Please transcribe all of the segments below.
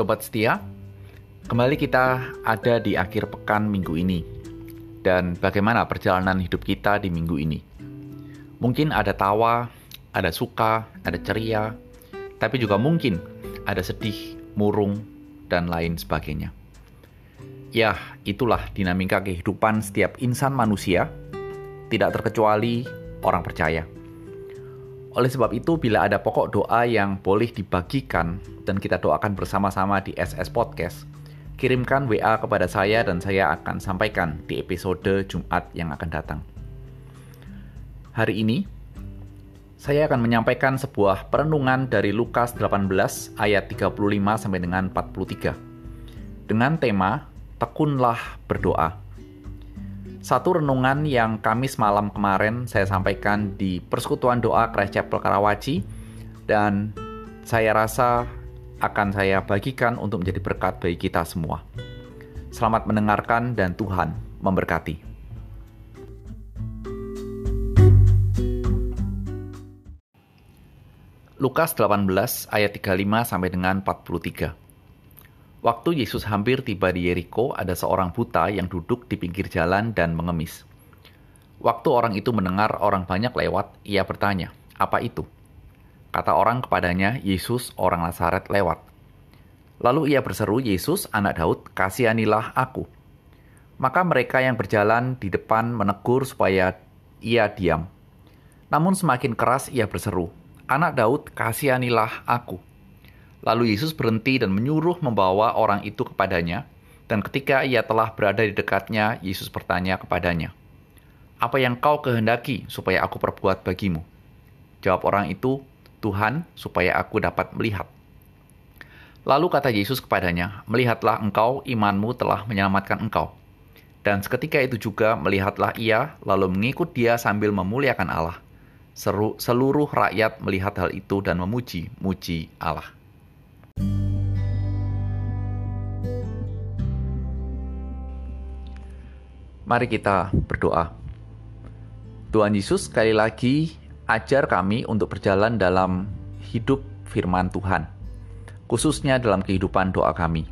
Sobat setia, kembali kita ada di akhir pekan minggu ini. Dan bagaimana perjalanan hidup kita di minggu ini? Mungkin ada tawa, ada suka, ada ceria, tapi juga mungkin ada sedih, murung, dan lain sebagainya. Ya, itulah dinamika kehidupan setiap insan manusia, tidak terkecuali orang percaya. Oleh sebab itu, bila ada pokok doa yang boleh dibagikan dan kita doakan bersama-sama di SS Podcast, kirimkan WA kepada saya dan saya akan sampaikan di episode Jumat yang akan datang. Hari ini, saya akan menyampaikan sebuah perenungan dari Lukas 18 ayat 35 sampai dengan 43 dengan tema Tekunlah Berdoa. Satu renungan yang Kamis malam kemarin saya sampaikan di Persekutuan Doa Christ Chapel Karawaci dan saya rasa akan saya bagikan untuk menjadi berkat bagi kita semua. Selamat mendengarkan dan Tuhan memberkati. Lukas 18 ayat 35 sampai dengan 43. Waktu Yesus hampir tiba di Yeriko, ada seorang buta yang duduk di pinggir jalan dan mengemis. Waktu orang itu mendengar orang banyak lewat, ia bertanya, "Apa itu?" Kata orang kepadanya, "Yesus, orang Nazaret, lewat." Lalu ia berseru, "Yesus, anak Daud, kasihanilah aku." Maka mereka yang berjalan di depan menegur supaya ia diam. Namun semakin keras ia berseru, "Anak Daud, kasihanilah aku." Lalu Yesus berhenti dan menyuruh membawa orang itu kepadanya, dan ketika ia telah berada di dekatnya, Yesus bertanya kepadanya, "Apa yang kau kehendaki supaya aku perbuat bagimu?" Jawab orang itu, "Tuhan, supaya aku dapat melihat." Lalu kata Yesus kepadanya, "Melihatlah engkau, imanmu telah menyelamatkan engkau." Dan seketika itu juga melihatlah ia, lalu mengikut dia sambil memuliakan Allah. Seluruh rakyat melihat hal itu dan memuji-muji Allah. Mari kita berdoa. Tuhan Yesus, sekali lagi ajar kami untuk berjalan dalam hidup firman Tuhan, khususnya dalam kehidupan doa kami.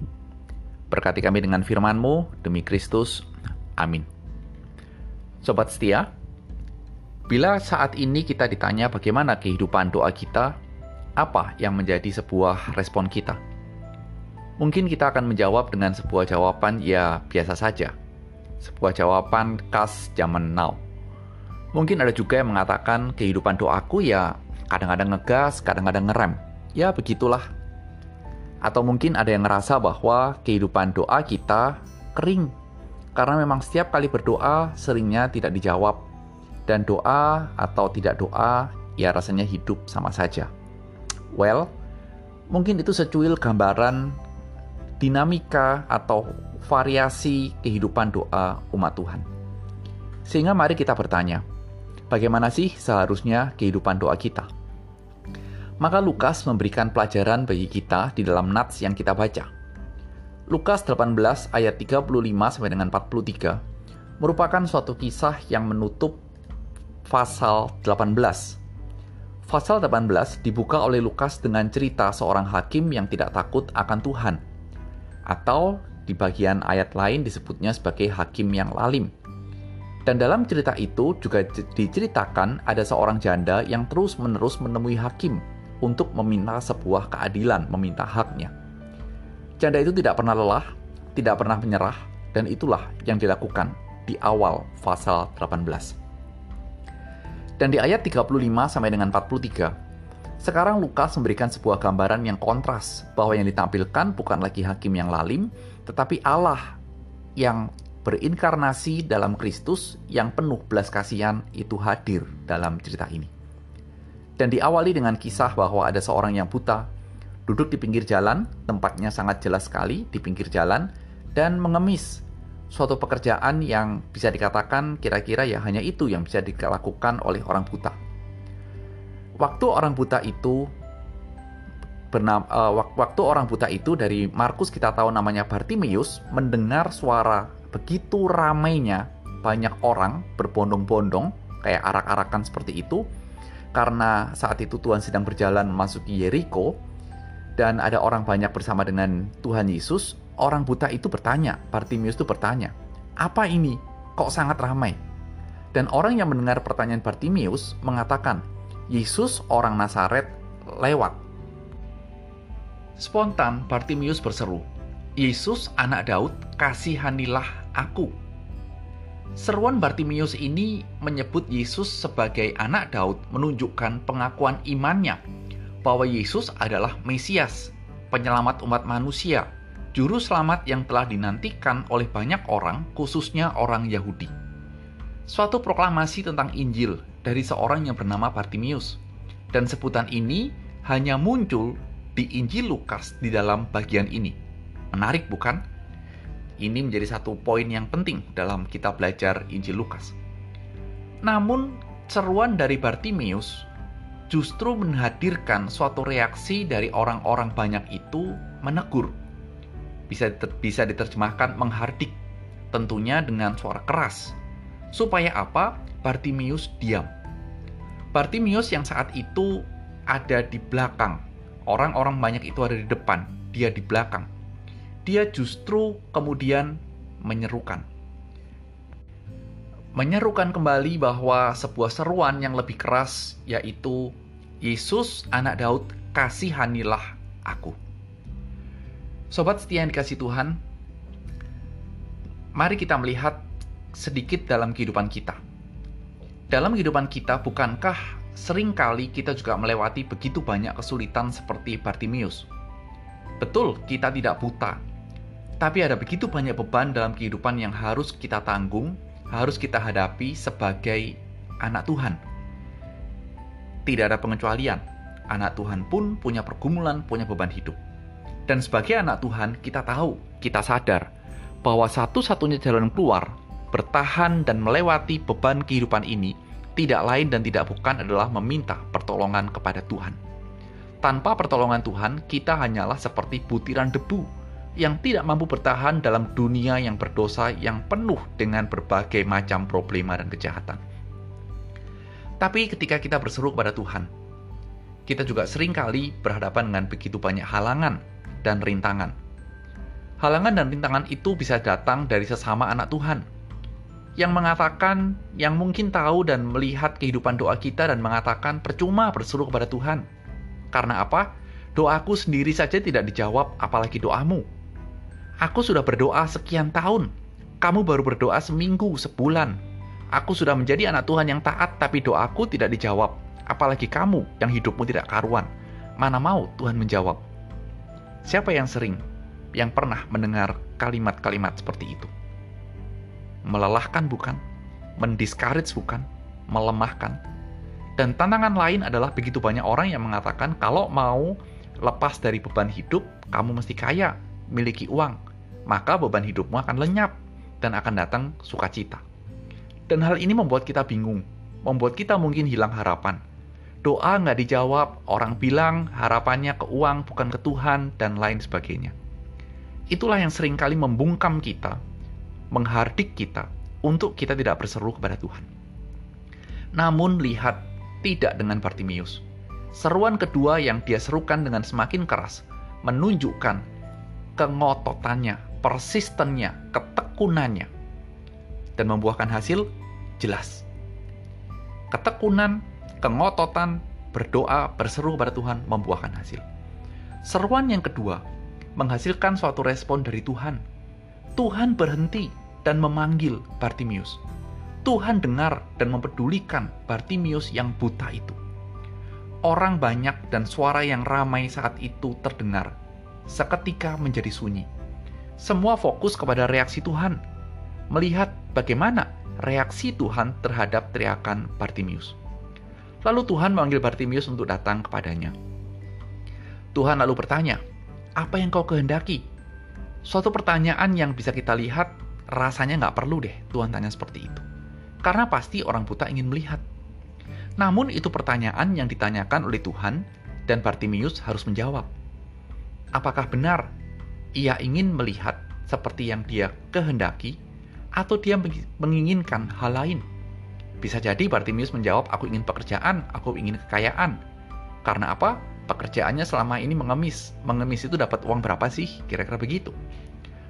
Berkati kami dengan firman-Mu, demi Kristus. Amin. Sobat setia, bila saat ini kita ditanya bagaimana kehidupan doa kita, apa yang menjadi sebuah respon kita? Mungkin kita akan menjawab dengan sebuah jawaban ya biasa saja, sebuah jawaban khas zaman now. Mungkin ada juga yang mengatakan kehidupan doaku ya kadang-kadang ngegas, kadang-kadang ngerem. Ya begitulah. Atau mungkin ada yang ngerasa bahwa kehidupan doa kita kering. Karena memang setiap kali berdoa seringnya tidak dijawab. Dan doa atau tidak doa ya rasanya hidup sama saja. Well, mungkin itu secuil gambaran dinamika atau variasi kehidupan doa umat Tuhan. Sehingga mari kita bertanya, bagaimana sih seharusnya kehidupan doa kita? Maka Lukas memberikan pelajaran bagi kita di dalam nats yang kita baca. Lukas 18 ayat 35 sampai dengan 43 merupakan suatu kisah yang menutup pasal 18. Pasal 18 dibuka oleh Lukas dengan cerita seorang hakim yang tidak takut akan Tuhan. Atau di bagian ayat lain disebutnya sebagai hakim yang lalim. Dan dalam cerita itu juga diceritakan ada seorang janda yang terus-menerus menemui hakim untuk meminta sebuah keadilan, meminta haknya. Janda itu tidak pernah lelah, tidak pernah menyerah, dan itulah yang dilakukan di awal pasal 18. Dan di ayat 35 sampai dengan 43, sekarang Lukas memberikan sebuah gambaran yang kontras bahwa yang ditampilkan bukan lagi hakim yang lalim, tetapi Allah yang berinkarnasi dalam Kristus yang penuh belas kasihan itu hadir dalam cerita ini. Dan diawali dengan kisah bahwa ada seorang yang buta, duduk di pinggir jalan, tempatnya sangat jelas sekali di pinggir jalan, dan mengemis. Suatu pekerjaan yang bisa dikatakan kira-kira ya hanya itu yang bisa dilakukan oleh orang buta waktu orang buta itu bernama, uh, waktu orang buta itu dari Markus kita tahu namanya Bartimius mendengar suara begitu ramainya banyak orang berbondong-bondong kayak arak-arakan seperti itu karena saat itu Tuhan sedang berjalan memasuki Yeriko dan ada orang banyak bersama dengan Tuhan Yesus, orang buta itu bertanya, Bartimius itu bertanya, apa ini? Kok sangat ramai? Dan orang yang mendengar pertanyaan Bartimius mengatakan, Yesus orang Nazaret lewat. Spontan Bartimius berseru, Yesus anak Daud, kasihanilah aku. Seruan Bartimius ini menyebut Yesus sebagai anak Daud menunjukkan pengakuan imannya bahwa Yesus adalah Mesias, penyelamat umat manusia, juru selamat yang telah dinantikan oleh banyak orang, khususnya orang Yahudi. Suatu proklamasi tentang Injil dari seorang yang bernama Bartimius, dan sebutan ini hanya muncul di Injil Lukas di dalam bagian ini. Menarik bukan? Ini menjadi satu poin yang penting dalam kita belajar Injil Lukas. Namun, seruan dari Bartimius justru menghadirkan suatu reaksi dari orang-orang banyak itu menegur. Bisa bisa diterjemahkan menghardik, tentunya dengan suara keras. Supaya apa? Bartimius diam. Bartimius yang saat itu ada di belakang. Orang-orang banyak itu ada di depan, dia di belakang. Dia justru kemudian menyerukan. Menyerukan kembali bahwa sebuah seruan yang lebih keras yaitu Yesus anak Daud kasihanilah aku. Sobat setia yang dikasih Tuhan, mari kita melihat sedikit dalam kehidupan kita. Dalam kehidupan kita, bukankah sering kali kita juga melewati begitu banyak kesulitan seperti Bartimius? Betul, kita tidak buta, tapi ada begitu banyak beban dalam kehidupan yang harus kita tanggung, harus kita hadapi sebagai anak Tuhan tidak ada pengecualian. Anak Tuhan pun punya pergumulan, punya beban hidup. Dan sebagai anak Tuhan, kita tahu, kita sadar bahwa satu-satunya jalan keluar, bertahan dan melewati beban kehidupan ini tidak lain dan tidak bukan adalah meminta pertolongan kepada Tuhan. Tanpa pertolongan Tuhan, kita hanyalah seperti butiran debu yang tidak mampu bertahan dalam dunia yang berdosa yang penuh dengan berbagai macam problema dan kejahatan. Tapi ketika kita berseru kepada Tuhan, kita juga sering kali berhadapan dengan begitu banyak halangan dan rintangan. Halangan dan rintangan itu bisa datang dari sesama anak Tuhan yang mengatakan, yang mungkin tahu dan melihat kehidupan doa kita dan mengatakan percuma berseru kepada Tuhan. Karena apa? Doaku sendiri saja tidak dijawab, apalagi doamu. Aku sudah berdoa sekian tahun, kamu baru berdoa seminggu, sebulan, Aku sudah menjadi anak Tuhan yang taat, tapi doaku tidak dijawab. Apalagi kamu yang hidupmu tidak karuan. Mana mau Tuhan menjawab? Siapa yang sering, yang pernah mendengar kalimat-kalimat seperti itu? Melelahkan bukan? Mendiscourage bukan? Melemahkan? Dan tantangan lain adalah begitu banyak orang yang mengatakan kalau mau lepas dari beban hidup, kamu mesti kaya, miliki uang. Maka beban hidupmu akan lenyap dan akan datang sukacita. Dan hal ini membuat kita bingung, membuat kita mungkin hilang harapan. Doa nggak dijawab, orang bilang harapannya ke uang bukan ke Tuhan, dan lain sebagainya. Itulah yang sering kali membungkam kita, menghardik kita, untuk kita tidak berseru kepada Tuhan. Namun lihat, tidak dengan Bartimius. Seruan kedua yang dia serukan dengan semakin keras, menunjukkan kengototannya, persistennya, ketekunannya, dan membuahkan hasil jelas. Ketekunan, kengototan, berdoa, berseru kepada Tuhan membuahkan hasil. Seruan yang kedua menghasilkan suatu respon dari Tuhan. Tuhan berhenti dan memanggil Bartimius. Tuhan dengar dan mempedulikan Bartimius yang buta itu. Orang banyak dan suara yang ramai saat itu terdengar, seketika menjadi sunyi. Semua fokus kepada reaksi Tuhan, melihat bagaimana reaksi Tuhan terhadap teriakan Bartimius. Lalu Tuhan memanggil Bartimius untuk datang kepadanya. Tuhan lalu bertanya, apa yang kau kehendaki? Suatu pertanyaan yang bisa kita lihat rasanya nggak perlu deh Tuhan tanya seperti itu. Karena pasti orang buta ingin melihat. Namun itu pertanyaan yang ditanyakan oleh Tuhan dan Bartimius harus menjawab. Apakah benar ia ingin melihat seperti yang dia kehendaki atau dia menginginkan hal lain. Bisa jadi Bartimius menjawab, aku ingin pekerjaan, aku ingin kekayaan. Karena apa? Pekerjaannya selama ini mengemis. Mengemis itu dapat uang berapa sih? Kira-kira begitu.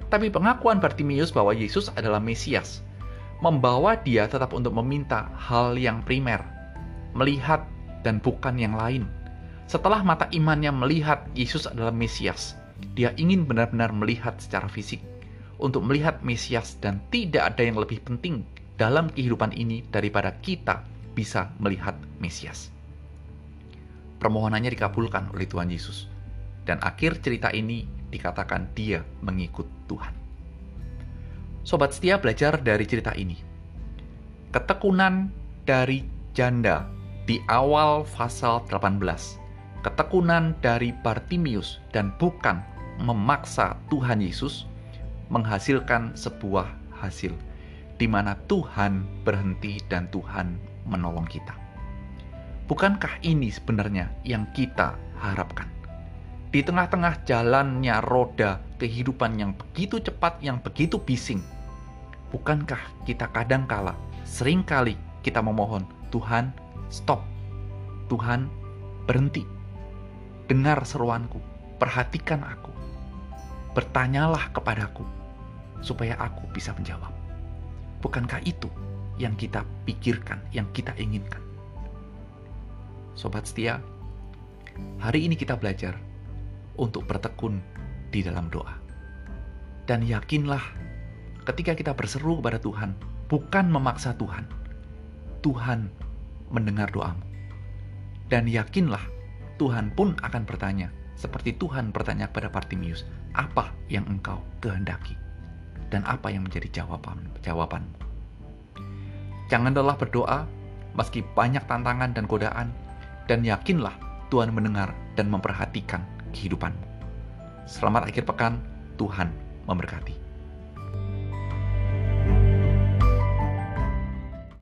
Tapi pengakuan Bartimius bahwa Yesus adalah Mesias membawa dia tetap untuk meminta hal yang primer, melihat dan bukan yang lain. Setelah mata imannya melihat Yesus adalah Mesias, dia ingin benar-benar melihat secara fisik untuk melihat Mesias dan tidak ada yang lebih penting dalam kehidupan ini daripada kita bisa melihat Mesias. Permohonannya dikabulkan oleh Tuhan Yesus. Dan akhir cerita ini dikatakan dia mengikut Tuhan. Sobat setia belajar dari cerita ini. Ketekunan dari janda di awal pasal 18. Ketekunan dari Bartimius dan bukan memaksa Tuhan Yesus menghasilkan sebuah hasil di mana Tuhan berhenti dan Tuhan menolong kita. Bukankah ini sebenarnya yang kita harapkan? Di tengah-tengah jalannya roda kehidupan yang begitu cepat, yang begitu bising, bukankah kita kadang kala, sering kali kita memohon, Tuhan stop, Tuhan berhenti, dengar seruanku, perhatikan aku, bertanyalah kepadaku, supaya aku bisa menjawab. Bukankah itu yang kita pikirkan, yang kita inginkan? Sobat setia, hari ini kita belajar untuk bertekun di dalam doa. Dan yakinlah ketika kita berseru kepada Tuhan, bukan memaksa Tuhan. Tuhan mendengar doamu. Dan yakinlah Tuhan pun akan bertanya, seperti Tuhan bertanya kepada Partimius, apa yang engkau kehendaki? Dan apa yang menjadi jawaban jawabanmu? Jangan lelah berdoa, meski banyak tantangan dan godaan, dan yakinlah Tuhan mendengar dan memperhatikan kehidupanmu. Selamat akhir pekan, Tuhan memberkati.